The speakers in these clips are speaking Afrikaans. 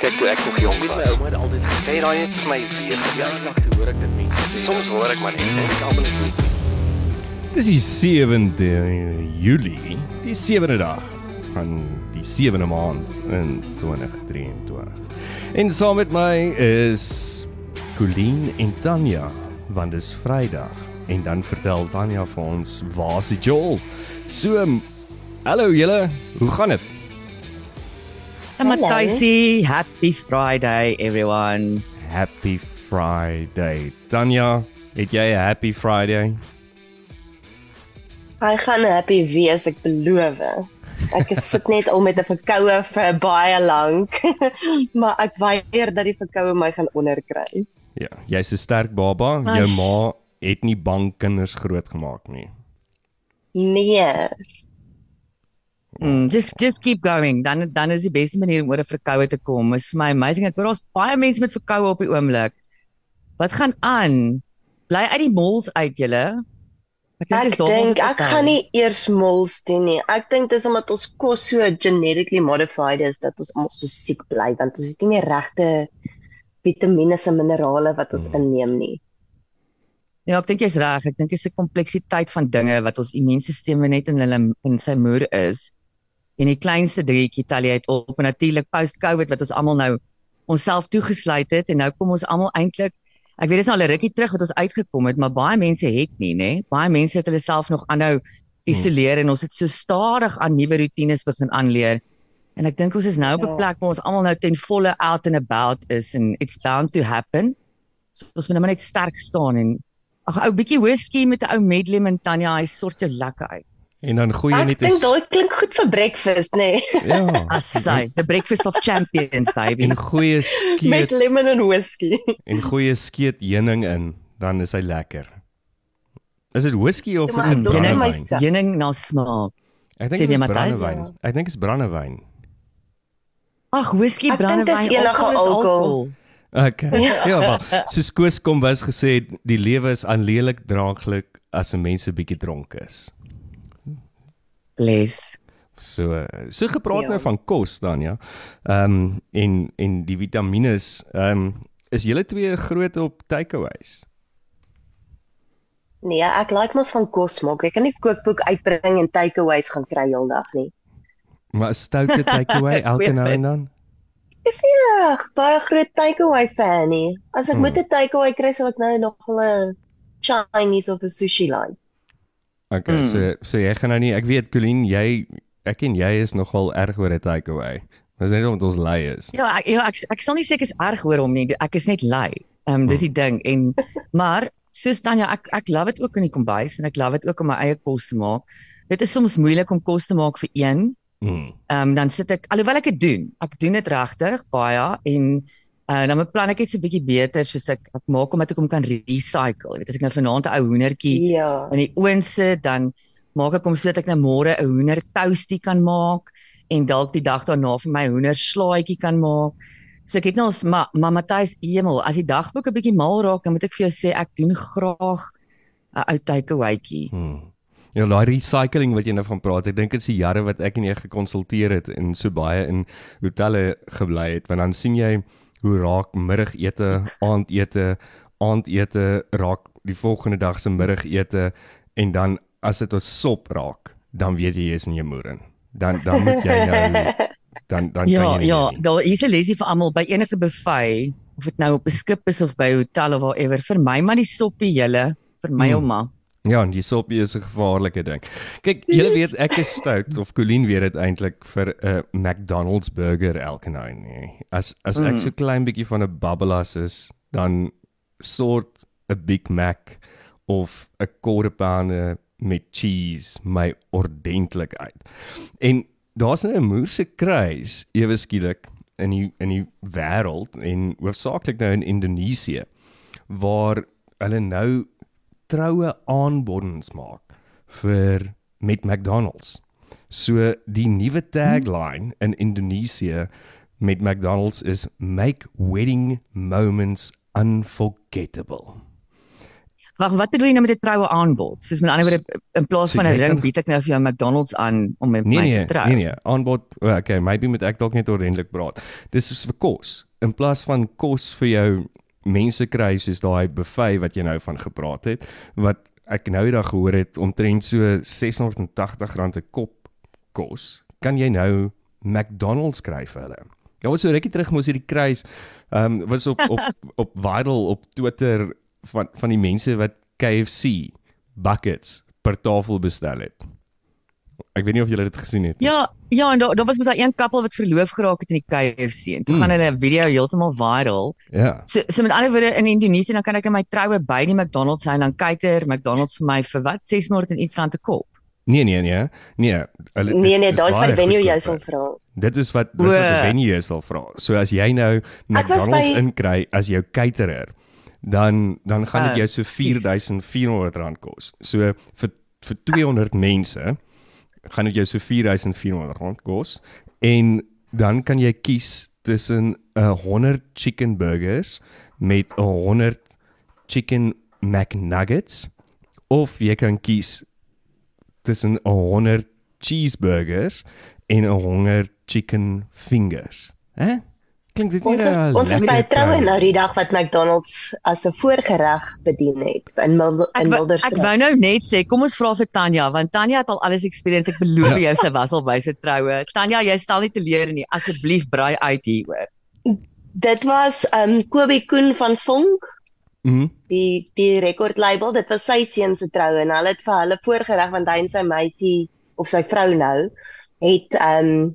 Kyk toe ek nog jonk Weet was. my ouma het altyd gesê, Sê daai net vir my weer. ja, nog toe hoor ek dit mense sê. Soms hoor ek maar net en ek almal net nie. Dis die 7de Julie, die 7de dag van die 7de maand in 2023. En saam met my is Colleen en Tanya, want dis Vrydag en dan vertel Tanya vir ons waar's die Joel. So hallo julle, hoe gaan dit? En Matthijsie, happy Friday everyone. Happy Friday. Tanya, het jy 'n happy Friday? Hy gaan happy wees, ek beloof. Ek is sit net al met 'n verkoue vir baie lank. maar ek weier dat die verkoue my gaan onderkry. Ja, jy's 'n sterk baba. Jou Ash. ma het nie bang kinders grootgemaak nie. Nee. Mm, just just keep going. Dan dan is die beste manier om oor 'n verkoue te kom. Is vir my amazing. Ek hoor daar's baie mense met verkoue op die oomblik. Wat gaan aan? Bly uit die malls uit julle. Ek dis ons dink ek gaan nie eers mols doen nie. Ek dink dis omdat ons kos so genetically modified is dat ons almal so siek bly want ons het nie die regte vitamiene en minerale wat ons inneem nie. Ja, ek dink jy's reg. Ek dink dit is 'n kompleksiteit van dinge wat ons immuunstelsel net in hulle in sy moer is. En die kleinste dingetjie tel jy uit op en natuurlik post-COVID wat ons almal nou onsself toegesluit het en nou kom ons almal eintlik ek weet dit is nou al 'n rukkie terug wat ons uitgekom het, maar baie mense het nie, nê? Baie mense het hulle self nog aanhou isoleer en ons het so stadig aan nuwe rotines begin aanleer. En ek dink ons is nou op 'n Ja. plek waar ons almal nou ten volle out and about is and it's bound to happen. So ons moet nou net sterk staan en ag ou bietjie whisky met 'n ou medlem en Tanya, hy sort jou lekker uit. En dan gooi jy Ek net 'n dink daai klink goed vir breakfast, nê? Nee. ja, Assai, the breakfast of champions baby. en gooi 'n met skeet lemon en whisky. en gooi 'n skeet heuning in, dan is hy lekker. Is dit whisky of Ja, is dit ek brandewyn? myself- Heuning na smaak. Ek dink dit is brandewyn. Ek dink dit is brandewyn. Ag, whisky Ek dink brandewyn. dis enige alkohol is alkohol. Okay. Ja, maar soos Koos Kombus gesê het, die lewe is aanleelik draaglik as 'n mens 'n bietjie dronk is. Les. So so gepraat Ja. nou van kos dan ja. Ehm um, en en die vitamiene ehm um, is julle twee groot op takeaways. Nee, ek like mos van kos maak. Ek kan nie kookboek uitbring en takeaways gaan kry heeldag nie. Maar 'n stoute takeaway elke nou en dan. Ek is nie reg baie groot takeaway fan nie. As ek Hmm. moet 'n takeaway kry, sal ek nou nog 'n Chinese of 'n sushi line. Okay, Mm. so so jy gaan nou nie ek weet Colleen, jy ek en jy is nogal erg oor 'n takeaway. Dis net omdat ons lui is. Ja, ek ja, ek, ek sal nie sê ek is erg oor hom nie. Ek is net lui. Ehm um, dis die ding en maar soos Tanya, ek ek love dit ook in die kombuis en ek love dit ook om my eie kos te maak. Dit is soms moeilik om kos te maak vir een. Mm. Ehm um, dan sit ek alhoewel ek dit doen. Ek doen dit regtig baie en uh, dan beplan ek dit so 'n bietjie beter soos ek ek maak omdat ek hom kan recycle. Jy weet as ek nou vanaand 'n ou hoendertjie Ja. in die oond sit, dan maak ek hom sodat ek nou môre 'n hoender toastie kan maak en dalk die dag daarna vir my hoender slaaitjie kan maak. So ek het nou ons maar ma, Matthys Emel, as die dagboek 'n bietjie mal raak, dan moet ek vir jou sê ek doen graag 'n ou takeawaytjie. Hmm. Ja, daai recycling wat jy nou van praat, ek dink dit is die jare wat ek en jy gekonsulteer het en so baie in hotelle gebly het, want dan sien jy hoe raak middagete, aandete, aandete raak die volgende dag se middagete en dan as dit tot sop raak, dan weet jy jy is in jou moer in. Dan dan moet jy nou dan dan Ja, kan jy ja, nie. daar is 'n lesie vir almal by enige buffet of dit nou op 'n skip is of by 'n hotel of whatever. Vir my maar die soppie julle, vir my ouma. Ja, en die soppie is 'n gevaarlike ding. Kyk, julle weet ek is stout of Colleen weet dit eintlik vir 'n McDonald's burger elke nou en nie. As as ek Mm. so klein bietjie van 'n babbelas is, dan sort 'n Big Mac of 'n quarter pounder met cheese my ordentlik uit. En daar's nou 'n moerse kruis ewe skielik in die in die wêreld en hoofsaaklik nou in Indonesië waar hulle nou troue aanbodens maak vir met McDonald's. So die nuwe tagline in Indonesië met McDonald's is make wedding moments unforgettable. Wag, wat bedoel jy nou met 'n troue aanbod? Soos met ander woorde in plaas So van 'n ring bied ek nou vir jou McDonald's aan om met Nee my nee, te trou. nee nee, aanbod, okay, maybe moet ek dalk net ordentlik praat. Dis is vir kos. In plaas van kos vir jou mense kry soos daai buffet wat jy nou van gepraat het, wat ek nou eendag gehoor het omtrent so R680 'n kop kos, kan jy nou McDonald's kry vir hulle. Ja, was so rukkie terug mos hierdie kruis ehm um, was op op op viral op Twitter van van die mense wat KFC buckets per tafel bestel het. Ek weet nie of julle dit gesien het nie. Ja, ja, en daar daar was mos daai een koppel wat verloof geraak het in die KFC en toe Mm. gaan hulle 'n video heeltemal viral. Ja. So so met ander woorde in Indonesië dan kan ek in my troue by die McDonald's hy dan kuiter McDonald's vir my vir wat 600 en iets rand te kop. Nee nee nee. Nee, hulle Nee nee, dit is daai is wat baie die venue jou sal vra. Dit is wat dis wat die venue jou sal vra. So as jy nou McDonald's by- inkry as jou caterer, dan dan gaan dit Ah, jou so skus. R4400 kos. So vir vir 200 mense gaan dit jou so R4400 kos en dan kan jy kies tussen 'n 100 chicken burgers met 'n 100 chicken McNuggets of jy kan kies tussen 'n 100 cheeseburgers en 'n 100 chicken fingers. Hè? Klink dit nie Ons was, nou ons was by 'n troue trou? nou die dag wat McDonald's as 'n voorgereg bedien het in Mil Ek in wou- ek Milderstraat. wou nou net sê kom ons vra vir Tanya want Tanya het al alles experience. Ek beloof jou sy was al by sy troue. Tanya, jy stel nie teleur nie. Asseblief braai uit hier hoor. Dit was um Kobie Koen van Vonk, Mhm. die die rekordlabel. Dit was sy seun se troue en hulle het vir hulle voorgereg want hy en sy meisie of sy vrou nou het um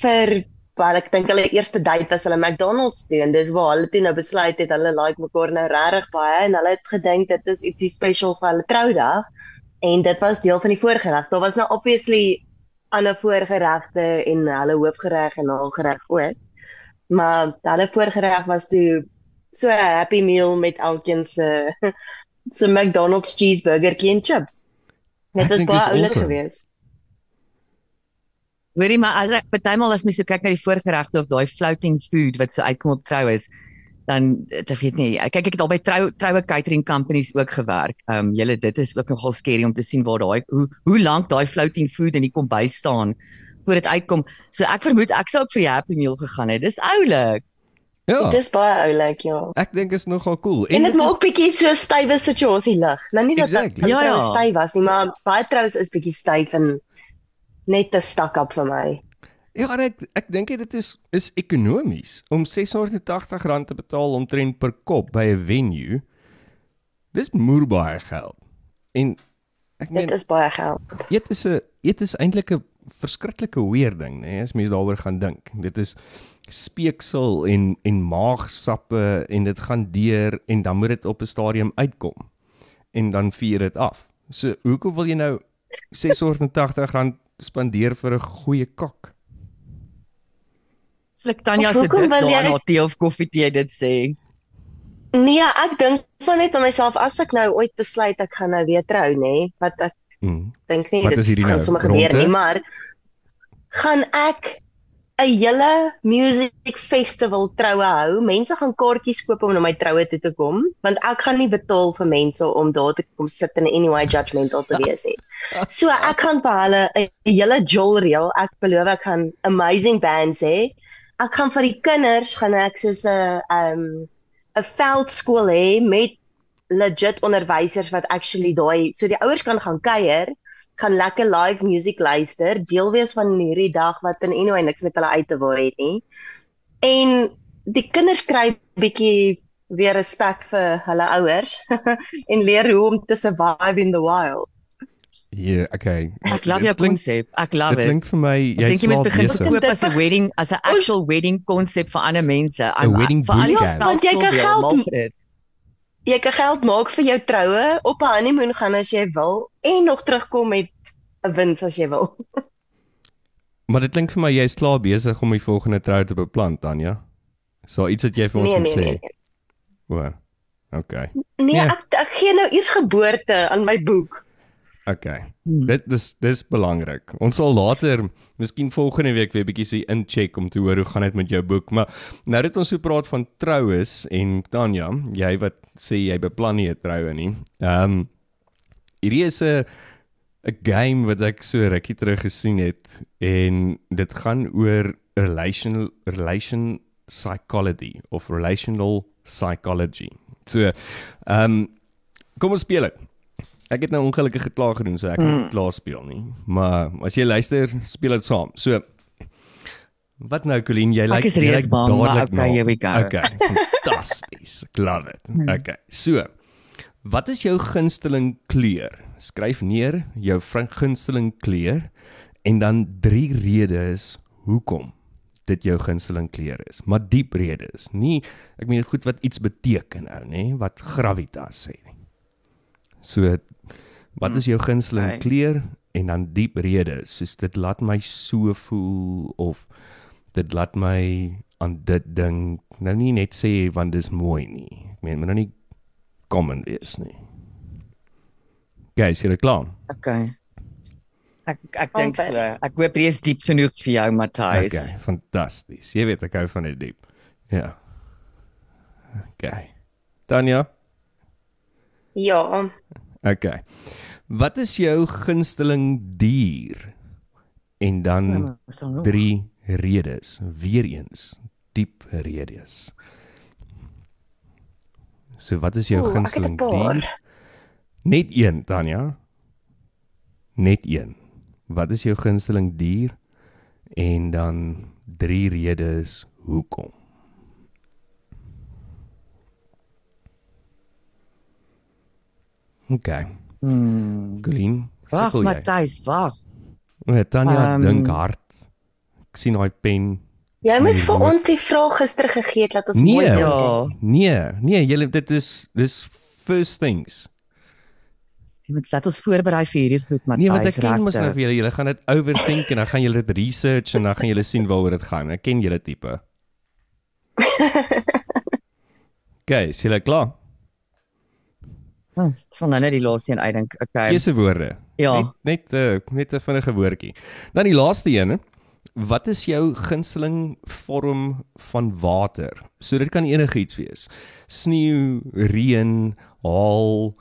vir wel ek dink hulle eerste date was hulle McDonald's toe en dis waar hulle toe nou besluit het hulle like mekaar nou regtig baie en hulle het gedink dit is ietsie special vir hulle troudag en dit was deel van die voorgereg. Daar was nou obviously ander voorgeregte en hulle hoofgereg en nagereg ook. Maar hulle voorgereg was toe so 'n happy meal met elkeen se se McDonald's cheeseburgertjie en chips. Dit was baie oulik awesome. geweest. Hoorie maar as ek partymal as mens so kyk na die voorgeregte of daai floating food wat so uitkom op troues, dan ek weet nie, ek kyk ek het al by trou troue catering companies ook gewerk. Ehm um, julle dit is ook nogal skerry om te sien waar daai hoe hoe lank daai floating food in die kombuis staan voor dit uitkom. So ek vermoed ek sou ook vir die happy meal gegaan het. Dis oulik. Ja. Dit is baie oulik, ja. Ek dink is nogal cool. En dit is- maak bietjie so stywe situasie lig. Nou nie dat Exactly. dit Ja, ja. styf was nie, maar baie troues is bietjie styf en net te stak op vir my. Ja, ek ek dink dit is is ekonomies om R680 te betaal omtrent per kop by 'n venue. Dis moer baie geld. En ek meen Dit is baie geld. eet is 'n eet is eintlik 'n verskriklike weer ding, nê, nee, as mens daaroor gaan dink. Dit is speeksel en en maagsappe en dit gaan deur en dan moet dit op 'n stadium uitkom. En dan vier dit af. So hoekom wil jy nou R680 spandeer vir 'n goeie kak? Sluk Tanya se dit wil jy- daarna tee of koffie tee dit sê. Nee, ek dink van net aan myself as ek nou ooit besluit ek gaan nou weer trou, nê, wat ek Mm. dink nie Wat dit gaan nou, sommer gebeur nie, maar gaan ek 'n hele music festival troue hou. Mense gaan kaartjies koop om na my troue toe te kom, want ek gaan nie betaal vir mense om daar te kom sit en anyway judgmental te wees nie. So ek gaan vir hulle 'n hele jol reël. Ek beloof ek gaan amazing bands hê. Ek gaan vir die kinders gaan ek soos 'n um 'n veldskool hê met legit onderwysers wat actually daai so die ouers kan gaan kuier, gaan lekker live music luister, deel wees van hierdie dag wat in anyway niks met hulle uit te waai het nie. En die kinders kry bietjie weer respek vir hulle ouers en leer hoe om te survive in the wild. Ja, okay. Ek love Dit jou konsep. Ek love Dit it. klink vir my Ek jy dink jy moet slaap begin verkoop as 'n wedding, as 'n actual wedding konsep vir ander mense. I'm- wedding vir al die bootcamp. Want jy kan geld dit. Jy kan geld maak vir jou troue, op 'n honeymoon gaan as jy wil en nog terugkom met 'n wins as jy wil. Maar dit klink vir my jy's klaar besig om die volgende trou te beplan, Tanya. So iets wat jy vir ons Nee, moet nee, sê. nee. nee. O. Okay. Nee, Nee. ek ek gee nou eers geboorte aan my boek. Okay. Hmm. Dit dis dis belangrik. Ons sal later, miskien volgende week weer bietjie so incheck om te hoor hoe gaan dit met jou boek, maar nou dat ons so praat van troues en Tanya, jy wat sê jy beplan nie 'n troue nie. Ehm um, hierdie is 'n 'n game wat ek so rukkie terug gesien het en dit gaan oor relational relation psychology of relational psychology. So, ehm um, kom ons speel dit. Ek het nou ongelukkig geklaar gedoen, so ek kan nie klaar speel nie. Maar as jy luister, speel dit saam. So Wat nou Colleen, jy lyk is jy lyk maar dadelik okay, here we go. Okay, fantasties. Love it. Okay. So, wat is jou gunsteling kleur? Skryf neer jou gunsteling kleur en dan drie redes hoekom dit jou gunsteling kleur is. Maar diep redes, nie ek meen goed wat iets beteken nou, nê, wat gravitas sê nie. So wat is jou gunsteling okay. kleur en dan diep redes, soos dit laat my so voel of dit laat my aan dit dink. Nou nie net sê want dis mooi nie. Ek meen, moet nou nie common wees nie. Guys, jy is klaar? Okay. Ek ek dink so. Ek hoop jy is diep genoeg vir jou, Matthys. Okay, fantasties. Jy weet ek hou van dit diep. Ja. Okay. Tanya, Ja, okay. Wat is jou gunsteling dier? En dan Ja, drie redes, weer eens, diep redes. So wat is jou 'n gunsteling dier? Net een, Tanya. Net een. Wat is jou gunsteling dier? En dan drie redes hoekom. Okay. Hmm. Colleen, Wag, jy? Matthys, wag. Ja, Tanya Ehm, dink hard. Ek sien daai pen. jy Sien moes vir woord. ons die vraag gister gegee het dat ons Nee. mooi dink. Ja. Nee, nee, julle dit is dis first things. Jy moet laat ons voorberei vir hierdie goed, Matthys. Nee, want ek ken mos nou vir julle, julle gaan dit overthink en dan gaan julle dit research en dan gaan julle sien waaroor dit gaan. Ek ken julle tipe. Okay, is julle klaar? Hm, Ek sal nou net die laaste een uitdink. Okay. Keusewoorde. Ja. Net net uh, net 'n vinnige woordjie. Dan die laaste een. Wat is jou gunsteling vorm van water? So dit kan enigiets wees. Sneeu, reën, haal,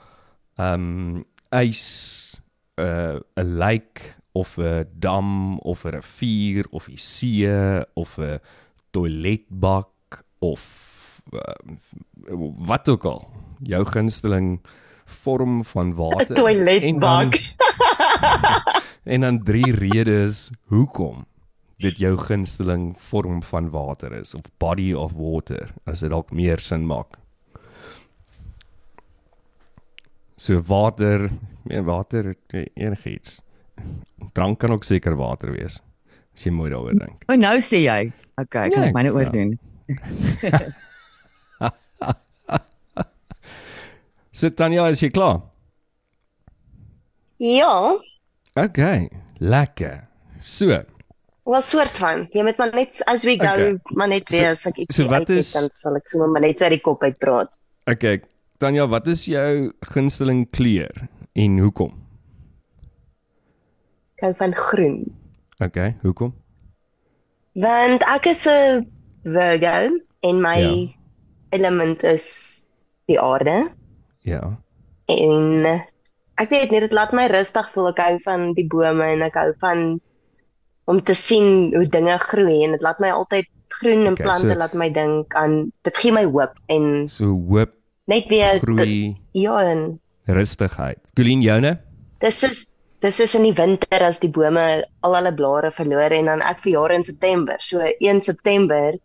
ehm um, ys, 'n uh, 'n lake of 'n dam of 'n rivier of die see of 'n toiletbak of uh, wat ook al. Jou gunsteling vorm van water. 'n Toiletbak. En dan, en dan drie redes hoekom dit jou gunsteling vorm van water is of body of water as dit dalk meer sin maak. So water, nee water enigiets. Drank kan ook seker water wees. As jy mooi daaroor dink. O, nou sê jy. Okay, kan Ja, ek myne ja. oordoen? So Tanya, is jy klaar? Ja, Okay, lekker. So, wel soort van. Jy moet maar net as we go, Okay. maar net So- weer as ek iets so wat is- dan sal ek sommer maar net so uit die kop uit praat. okay, Tanya, wat is jou gunsteling kleur en hoekom? Ek hou van groen. Okay, hoekom? Want ek is 'n Virgo en my Ja. element is die aarde Ja. en ek weet nie dit laat my rustig voel. Ek hou van die bome en ek hou van om te sien hoe dinge groei en dit laat my altyd groen en Okay, plante so- laat my dink aan dit gee my hoop en So hoop, net weer dit- groei, ja en rustigheid. Colleen joune? dis is dis is in die winter as die bome al hulle blare verloor en dan ek verjaar in September. So 1 September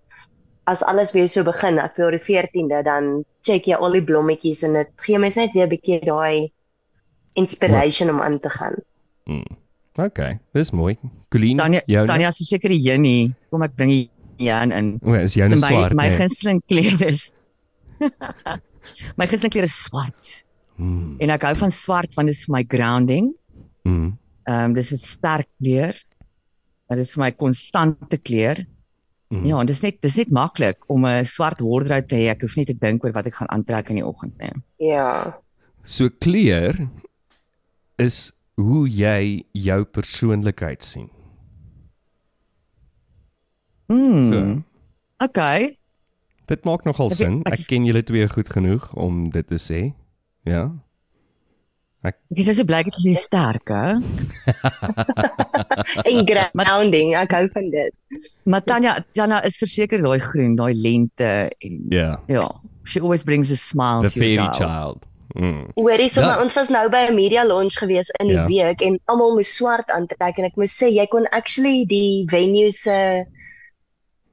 as alles weer so begin, ek verjaar die 14de, dan check jy al die blommetjies en dit gee mens net weer 'n bietjie daai inspiration om aan te gaan. Mm. Okay, dis mooi. Colleen, Tanya, joune? Tanya is verseker die Junie. Kom ek bring die Jan in. O, is joune So my swart, my nee. gunsteling kleur is My gunsteling kleur is swart. Mm. En ek hou van swart want dit is vir my grounding. Mm. Ehm um, dis 'n sterk kleur. Dit is vir my konstante kleur. Mm. Ja, en dis net dis net maklik om 'n swart wardrobe te hê. Ek hoef nie te dink oor wat ek gaan aantrek in die oggend nie. Ja. So kleur is hoe jy jou persoonlikheid sien. Hmm. So. Okay. Dit maak nogal Ek- sin. Ek ken julle twee goed genoeg om dit te sê. Ja. Ek sê so blyk dit is sterk, hè? En grounding, ek hou van dit. Maar Tanya, Tanya is verseker daai groen, daai lente en Ja. ja, she always brings a smile The to your fairy brow. child. Mm. Hoorie, so Ja. maar ons was nou by 'n media launch gewees in die Ja. week en almal moes swart aantrek en ek moes sê jy kon actually die venue se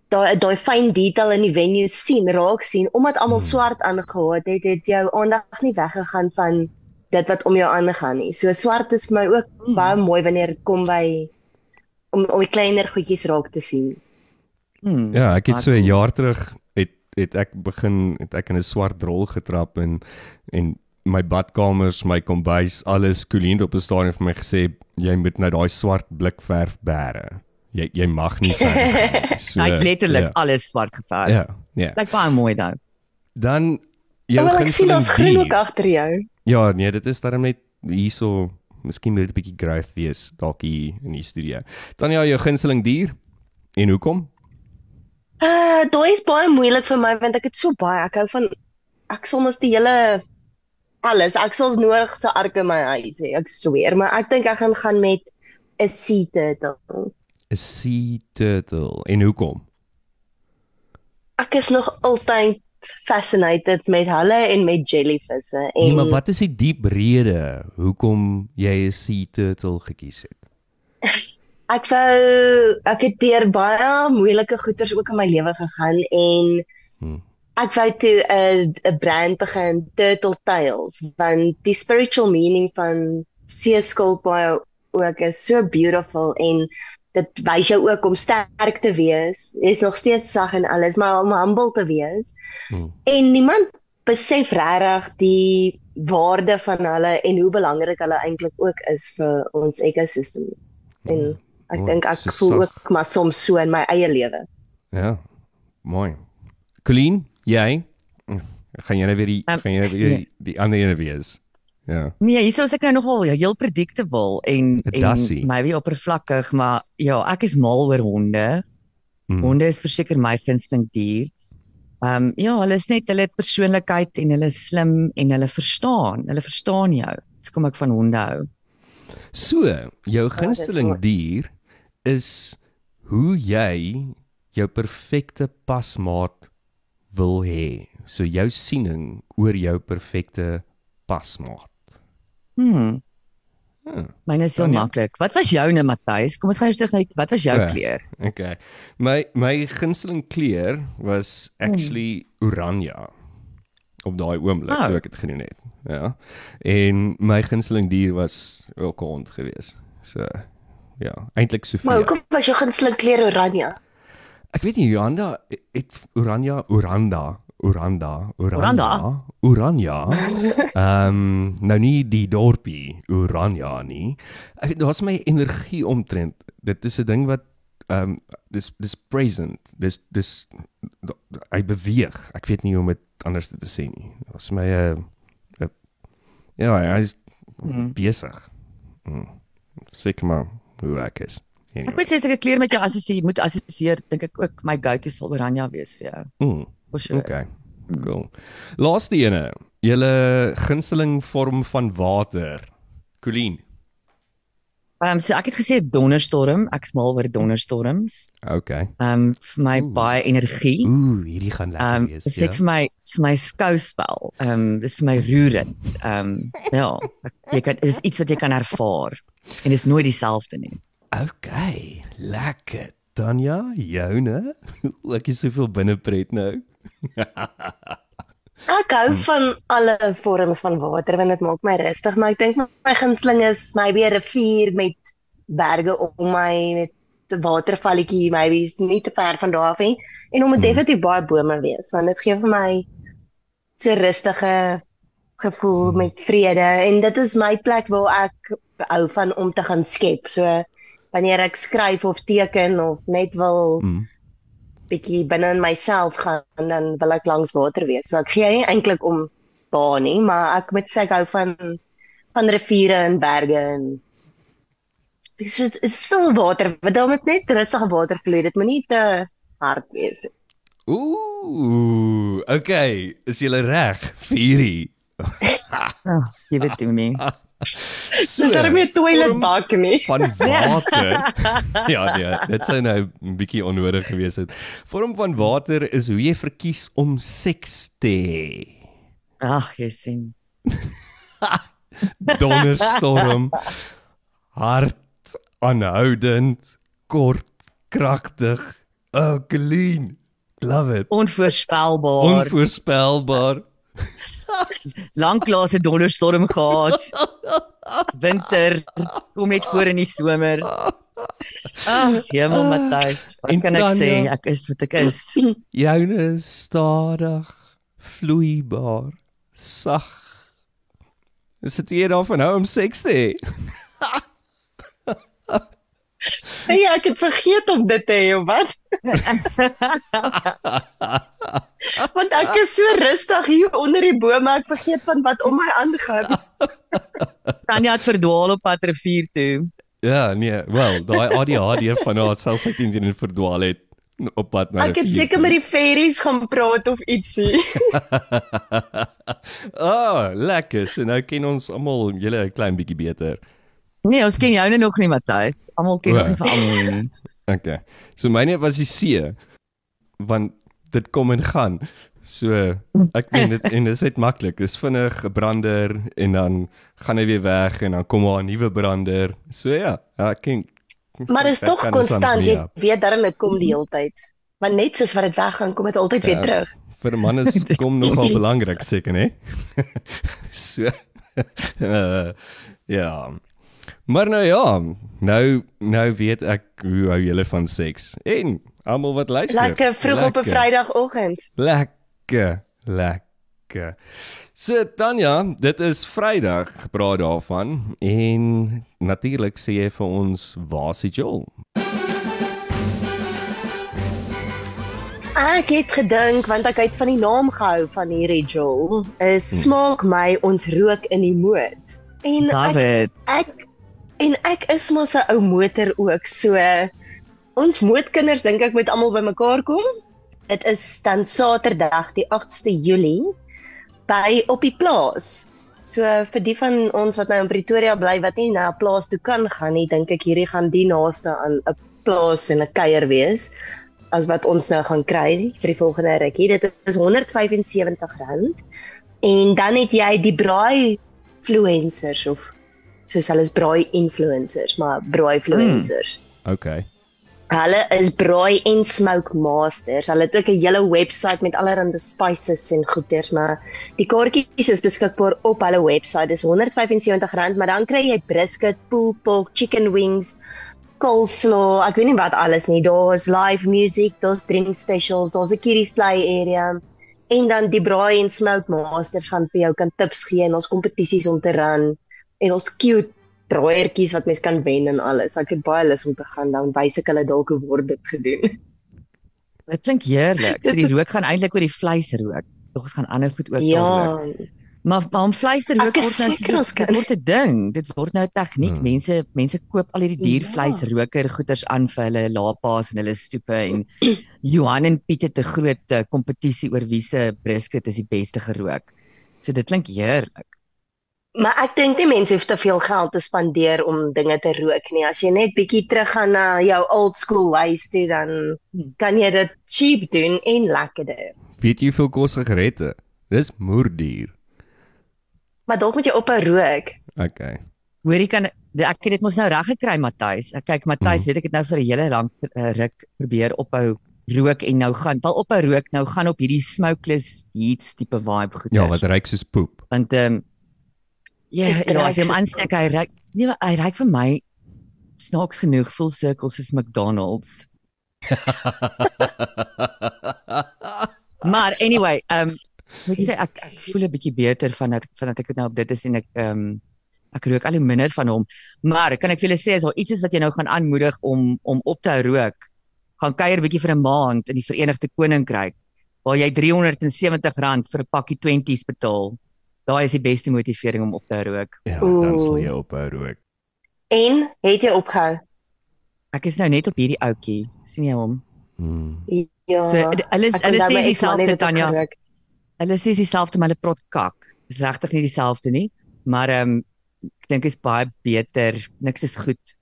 daai daai fyn detail in die venue sien, raak sien omdat almal Hmm. swart aangehad het, het jou aandag nie weggegaan van dit wat om jou aangaan nie. So swart is vir my ook Hmm. baie mooi wanneer dit kom by om om die kleiner goedjies raak te sien. Hmm. Ja, ek het so 'n jaar terug het het ek begin het ek in 'n swart rol getrap en en my badkamers, my kombuis, alles Colleen op 'n stadium vir my gesê jy moet nou daai swart blikverf bære. Jy jy mag nie gaan nie. So, Hy het letterlik ja. alles swart geverf. Ja, ja. Lyk baie mooi daai. Dan jou Ja, wel, ek sien gunsteling ons groen ook dier. agter jou. Ja, nee, dit is darem net hierso, miskien moet dit 'n bietjie growth wees dalk hier in die studio. Dan ja, jou gunsteling dier en hoekom? Uh, daai is baie moeilik vir my want ek het so baie. Ek hou van ek soms die hele alles. Ek soms nodig se ark in my huis hê. Ek sweer, maar ek dink ek gaan gaan met 'n sea turtle. 'n Sea turtle. En hoekom? Ek is nog altyd fascinated met hulle en met jellyvisse en Nee, maar wat is die diep rede hoekom jy 'n sea turtle gekies het? ek wou ek het deur baie moeilike goeters ook in my lewe gegaan en Hmm. ek wou toe 'n 'n brand begin Turtle Tales want die spiritual meaning van seeskilpaaie ook is so beautiful en dit wys jou ook om sterk te wees. Jy's nog steeds sag en alles, maar om humble te wees. Hmm. En niemand besef regtig die waarde van hulle en hoe belangrik hulle eintlik ook is vir ons ekosisteem. En ek Mooi, dink ek so voel sag. ook maar soms so in my eie lewe. Ja. Mooi. Colleen, jy gaan jy nou weer die Um, gaan jy weer nee. die, die ander ene wees? Ja. Nee, hier is ek nou nogal heel predictable en en Dassie. maybe oppervlakkig, maar ja, ek is mal oor honde. Mm. Honde is verseker my gunsteling dier. Ehm um, ja, hulle is net hulle het persoonlikheid en hulle is slim en hulle verstaan. Hulle verstaan jou. Dis kom ek van honde hou. So, jou dis gunsteling mooi. dier is hoe jy jou perfekte pasmaat wil hê. So jou siening oor jou perfekte pasmaat. Hmm. Hmm. Myne is heel Tanya? maklik. Wat was joune, Matthys? Kom ons gaan eers terug na wat was jou Ja. kleur? Okay. My my gunsteling kleur was actually oranje op daai oomblik Oh. toe ek dit gedoen het. Ja. En my gunsteling dier was ook 'n hond geweest. So ja, eintlik Maar Sofia. hoekom was jou gunsteling kleur oranje? Ek weet nie Jolanda het oranje oranda Oranda, Oranda? Oranja. Ehm um, nou nie die dorpie Oranja nie. Ek daar's my energie omtrent. Dit is 'n ding wat ehm um, dis dis present. Dis dis hy beweeg. Ek weet nie hoe om dit anders te sê nie. Daar's my 'n uh, ja, hy is Hmm. besig. Mm. Seker maar hoe ek is. Ek Anyway. weet jy as ek 'n kleur met jou assosieer, moet assosieer, dink ek ook my go-to sal oranje wees vir jou. Mm. For sure. Okay. Cool. Laaste ene. Julle gunsteling vorm van water. Colleen. Ehm um, so ek het gesê donderstorm, ek is mal oor donderstorms. Okay. Ehm um, vir my Oeh. baie energie. Ooh, hierdie gaan lekker Ehm um, wees. dis net vir my dis my skouspel. Ehm um, dis my roerend. Ehm um, ja, jy kan dis iets wat jy kan ervaar en dis nooit dieselfde nie. Okay, lekker. Tanya, joune. Ek is soveel binnepret nou. Ek hou van alle vorms van water want dit maak my rustig, maar ek dink my, gunsteling is maybe 'n rivier met berge om my met 'n watervalletjie, maybe is nie te ver van daar af nie en om dit Hmm. definitief baie bome wees want dit gee vir my so rustige gevoel met vrede en dit is my plek waar ek hou van om te gaan skep. So wanneer ek skryf of teken of net wil Mm. Bietjie binne in myself gaan dan wil ek langs water wees. So ek gee nie eintlik om waar nie, maar ek moet sê ek hou van van riviere en berge en Dis dit is stil water, want dan moet net rustige water vloei. Dit moenie te hard wees nie. Ooh, okay, is jy reg vir hierdie? Oh, jy weet nie meer. So, Dis daarmee toilet bak nie. van water. ja, nee, dit sou nou 'n bietjie onnodig gewees het. Vorm van water is hoe jy verkies om seks te hê. Ag, jy sien. Donderstorm. Hard, aanhoudend, kort, kragtig. Oh, clean. Love it. Onvoorspelbaar. Onvoorspelbaar. Lanklaas 'n donderstorm gehad. Winter kom net voor in die somer. Ag, hemel Matthys. Wat En kan ek dan, sê? Ek is wat ek is. Joune stadig, vloeibaar, sag. Is dit weer daarvan hou om seks te hê? Hey, ek het vergeet om dit te hê of wat? Want ek is so rustig hier onder die bome, ek vergeet van wat om my aangaan. Tanya het verdwaal op pad rivier toe. Ja, nee, wel, daai ADHD van haar selfs ek teen in verdwaal het op pad na Ek het seker met die fairies gaan praat of ietsie. Ah, lekker. So nou ken ons almal julle 'n klein bietjie beter. Nee, ons ken jou nou nog nie Matthys. Almal ken nog nie van almal nie. Okay. So myne was die see want dit kom en gaan. So ek meen dit en dit is net maklik. Dis vinnig 'n brander en dan gaan hy weer weg en dan kom daar 'n nuwe brander. So ja, ja ek ken Maar dit is tog konstant, jy weet darm dit kom die hele tyd. Maar net soos wat dit weggaan, kom dit altyd weer Ja. terug. vir 'n man is kom nogal belangrik seker, né? so uh, ja. Maar nou ja, nou nou weet ek hoe hou julle van seks. En almal wat luister. Lekker vroeg op 'n lekker. Vrydagoggend. Lekker, lekker. So Tanya, dit is Vrydag, praat daarvan en natuurlik sê jy vir ons waar is Joel? Ek het gedink want ek het van die naam gehou van hierdie Joel, is Hm. smaak my ons rook in die moed. En ek David, ek en ek is mos 'n ou motor ook. So ons moedkinders dink ek moet almal bymekaar kom. Dit is dan Saterdag die 8ste Julie by op die plaas. So vir die van ons wat nou in Pretoria bly wat nie na 'n plaas toe kan gaan nie, dink ek hierdie gaan die naaste aan 'n plaas en 'n kuier wees as wat ons nou gaan kry vir die volgende rukkie. Dit is R175 en dan het jy die braai influencers of soos hulle is braai influencers, maar braai influencers. Okay. Hulle is braai en smoke masters. Hulle het ook 'n hele webwerf met allerlei spices en goeders, maar die kaartjies is beskikbaar op hulle webwerf. Dis R175, maar dan kry jy brisket, pulled pork, chicken wings, coleslaw, ek weet nie wat alles nie. Daar's live music, daar's drink specials, daar's 'n kiddies play area. En dan die braai en smoke masters gaan vir jou kan tips gee en ons kompetisies om te run en ons cute braaiertjies wat mens kan wen en alles. Ek het baie lus om te gaan dan wys ek hulle dalk hoe word dit gedoen. dit klink heerlik. So die rook gaan eintlik oor die vleis rook. Tog ons gaan ander goed ook Ja, rook. Maar maar om vleis te rook word nou ons dit word 'n ding. Dit word nou 'n tegniek. Hmm. Mense mense koop al hierdie Ja. diervleisroker goeders aan vir hulle lapas en hulle stoepe en Johan en Piet het 'n groot eh, kompetisie oor wie se brisket is die beste gerook. So dit klink heerlik. Maar ek dink nie mense hoef te veel geld te spandeer om dinge te rook nie. As jy net bietjie teruggaan na jou old school ways toe dan kan jy dit cheap doen en lekkerder. Weet jy hoeveel kos sigarette? Dis moerduur. Maar dalk moet jy ophou rook. Okay. Hoorie kan ek het dit mos nou reg gekry Matthys. Ek kyk Matthys, Mhm. weet ek het nou vir 'n hele lang uh, ruk probeer ophou rook en nou gaan wel ophou rook nou gaan op hierdie smokeless heats tipe vibe goed. Ja, wat ryk soos poep. want ehm um, ja, Ek ja, as jy hom aansteek hy nee, maar hy ryk vir my snaaks genoeg full circles soos McDonald's. Maar anyway, um, moet ek sê ek, ek voel 'n bietjie beter vandat vandat ek dit nou op dit is en ek um, ek rook al hoe minder van hom. Maar kan ek vir julle sê as daar iets is wat jy nou gaan aanmoedig om om op te hou rook, gaan kuier bietjie vir 'n maand in die Verenigde Koninkryk waar jy R370 vir 'n pakkie 20s betaal. Daai is die beste motivering om op te hou rook. ja, dan sal jy ophou rook. En het jy opgehou? Ek is nou net op hierdie ouetjie. sien jy hom? Hmm. Ja. So hulle hulle sê dieselfde, Tanya. Hulle sê dieselfde maar hulle praat kak. Is regtig nie dieselfde nie, maar ehm um, ek dink is baie beter. Niks is goed.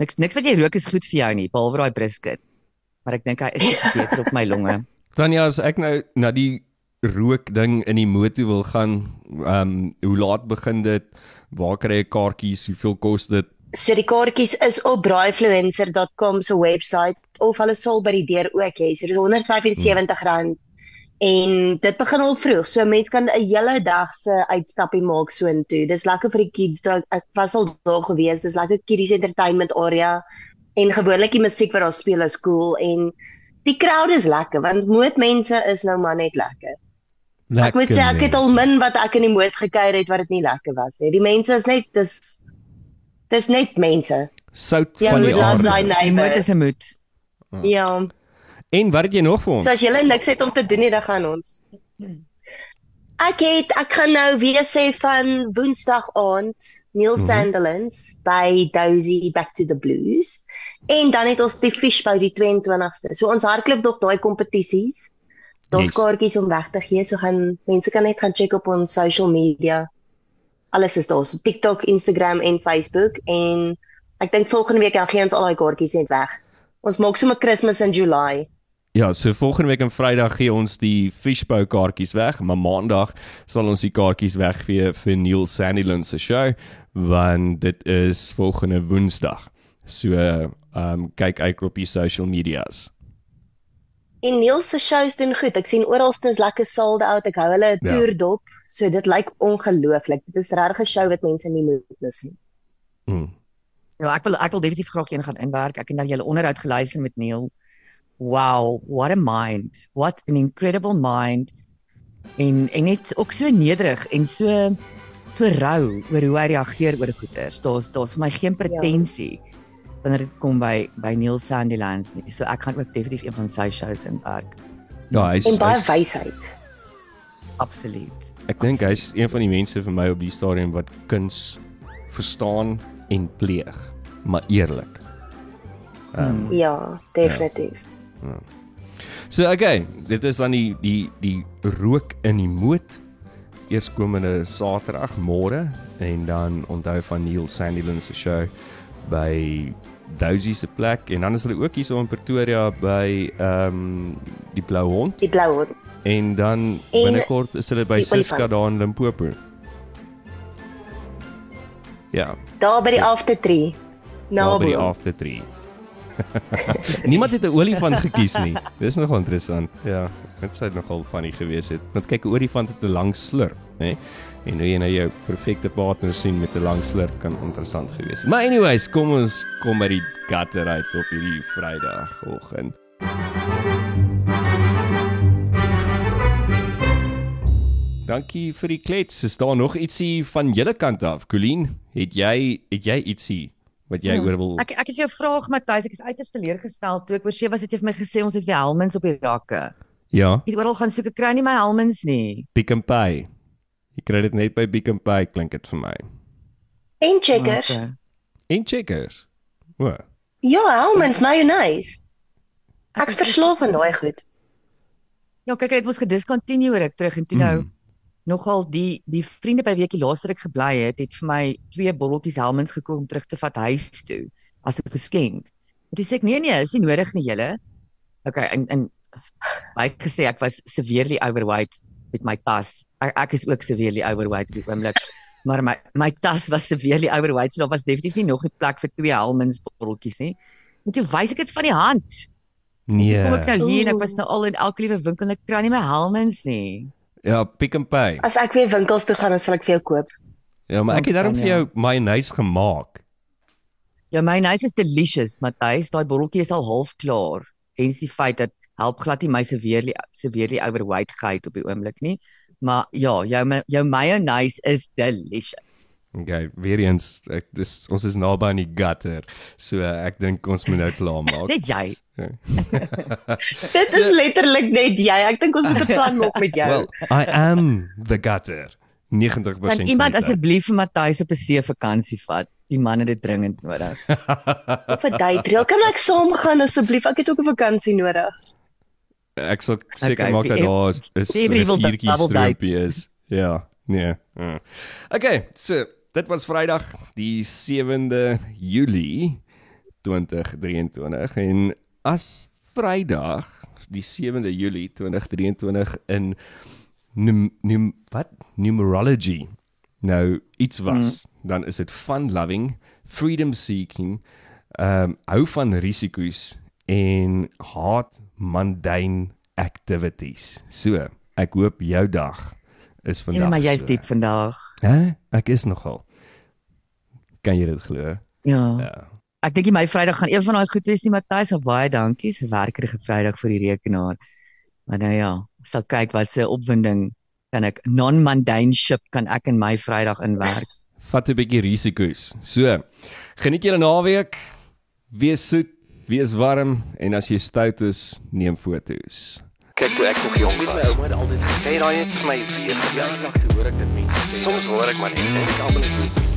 Niks niks wat jy rook is goed vir jou nie, behalwe daai brisket. Maar ek dink hy is beter op my longe. Tanya, as ek nou na die rook ding in die motor wil gaan, ehm um, hoe laat begin dit? Waar kry ek kaartjies? Hoeveel kos dit? So die kaartjies is op braaifluencer.com se webwerf of hulle sal by die deur ook hê. So dis R175 en dit begin al vroeg. So mense kan 'n hele dag se uitstappie maak soontoe. Dis lekker vir die kids. Ek was al daar gewees. Dis lekker kiddies entertainment area en gewoonlik die musiek wat daar speel is cool en die crowd is lekker want mootmense is nou maar net lekker. Ek moet sê ek het al min wat ek in die moot gekuier het wat dit nie lekker was nie. Die mense is net dis dis net mense. sout Ja, van moet die aarde. daai Die moed is 'n moed. Ja. En wat het jy nog vir ons? So as julle niks het om te doen nie, dan gaan ons. Ek het ek gaan nou weer sê van Woensdag aand Neil Mhm. Sandilands by Dozy Back to the Blues. En dan het ons die Fishbowl die 22ste. So ons hardloop nog daai kompetisies. Daar's Yes. kaartjies om weg te gee. So gaan mense kan net gaan check op ons social media. Alles is daar, so TikTok, Instagram en Facebook en ek dink volgende week dan gee ons al daai kaartjies net weg. Ons maak sommer Kersfees in July. Ja, so volgende week en Vrydag gee ons die Fishbowl kaartjies weg, maar Maandag sal ons die kaartjies weggee vir Neil Sandilands se show want dit is volgende Woensdag. So ehm um, kyk uit op die social medias. En Niels se shows doen goed. Ek sien oralste is lekker sold out. Ek hou hulle 'n Ja. toer dop. So dit lyk ongelooflik. Dit is regtig 'n show wat mense nie moet mis nie. Mm. Ja, ek wil ek wil definitief graag een gaan inwerk. Ek het nou julle onderhoud geluister met Neil. Wow, what a mind. What an incredible mind. En en net ook so nederig en so so rou oor hoe hy reageer oor goeters. Daar's daar's vir my geen pretensie wanneer dit kom by by Neil Sandilands nie. So ek gaan ook definitief een van sy shows inwerk. Ja, hy's En baie hy's- wysheid. Absoluut. Ek dink hy's een van die mense vir my op die stadium wat kuns verstaan en pleeg, maar eerlik. Um, Ja, definitief. So okay, dit is dan die die die rook in die moot eerskomende Saterdag môre en dan onthou van Neil Sandilands se show by Dozy se plek en dan is hulle ook hier so in Pretoria by ehm um, die Blou Hond Die blou hond. en dan En binnekort is hulle by Siska daar in Limpopo. Ja, Daar by die aftertree. daar by die after 3. Niemand het 'n olifant gekies nie. Dis nogal interessant. Ja, dit sou nogal funny gewees het. Want kyk, 'n olifant het 'n lang slurp, hè? En nou jy nou jou perfekte partner sien met 'n lang slurp kan interessant gewees het. Maar anyways, kom ons kom by die gutter uit op hierdie Vrydagoggend. Dankie vir die klets. Is daar nog ietsie van julle kant af? Colleen, het jy het jy ietsie wat jy Ja, oor wil Ek ek het jou vraag Matthys, ek is uiters teleurgestel toe ek oor sewe was het jy vir my gesê ons het weer helmens op die rakke. Ja, Ek het oral gaan soek, ek kry nie my helmens nie. Pick n Pay. Jy kry dit net by Pick n Pay klink dit vir my. En checkers. Okay. En checkers. O. Ja, almonds, mayonnaise. Ek's verslaaf aan daai goed. Ja, kyk, dit was gediscontinue hoor ek terug en toe nou Mm. nogal die die vriende by wie ek die laaste ruk gebly het, het vir my twee botteltjies helmens gekoop om terug te vat huis toe as 'n geskenk. En toe sê ek nee nee, is nie nodig nie julle. Okay, en en hy het gesê ek was severely overweight met my tas. Ek, ek is ook severely overweight op die oomblik. Maar my my tas was severely overweight, so daar was definitief nie nog 'n plek vir twee helmens botteltjies nie. En toe wys ek dit van die hand. Nee. Toe kom ek nou hier en ek was nou al in elke liewe winkel en ek kry nie my helmens nie. Ja, Pick n Pay. As ek weer winkels toe gaan, dan sal ek vir jou koop. Ja, maar ek het daarom Dankie, vir jou mayonnaise gemaak. Ja, my nice is delicious, Matthys. Daai botteltjie is al half klaar. Hens die feit dat help glad nie my severely severely overweight gehad op die oomblik nie. Maar ja, jou jou mayonnaise is delicious. Okay, weer eens, ek dis ons is naby aan die gutter. So ek dink ons moet nou klaar maak. Net jy. Dit So- is letterlik net jy. Ek dink ons moet 'n plan maak met jou. Well, I am the gutter. 90% Kan iemand van die tyd. asseblief vir Matthys op 'n see vakansie vat? die manne dit dringend nodig. Of 'n day trail. Kan ek saamgaan asseblief? Ek het ook 'n vakansie nodig. Ek sal seker Okay, maak dat daar is is double date. stroopie is. Ja, nee. Mm. Okay, so dit was Vrydag die 7de Julie 2023 en as Vrydag die 7de Julie 2023 in num, num wat numerology nou iets was, mm. dan is dit fun loving, freedom seeking, ehm um, hou van risiko's en haat mundane activities. So, ek hoop jou dag is vandag. Ja, maar jy's so. diep vandag. Hæ? Ek is nogal. Kan jy dit glo? Ja. Ja. Ek dink my Vrydag gaan een van daai goed wees nie, Matthys. Baie dankie. 'n werkerige Vrydag vir die rekenaar. Maar nou ja, sal kyk wat se opwinding kan ek non-mundane ship kan ek in my Vrydag inwerk. Vat 'n bietjie risiko's. So, geniet julle naweek. Wees soet, wees warm en as jy stout is, neem foto's. Kyk toe ek nog jonk Weet my was. ouma het altyd gesê, daai het vir my weer ja, ek hoor ek dit mense sê. Soms hoor ek maar net en ek almal het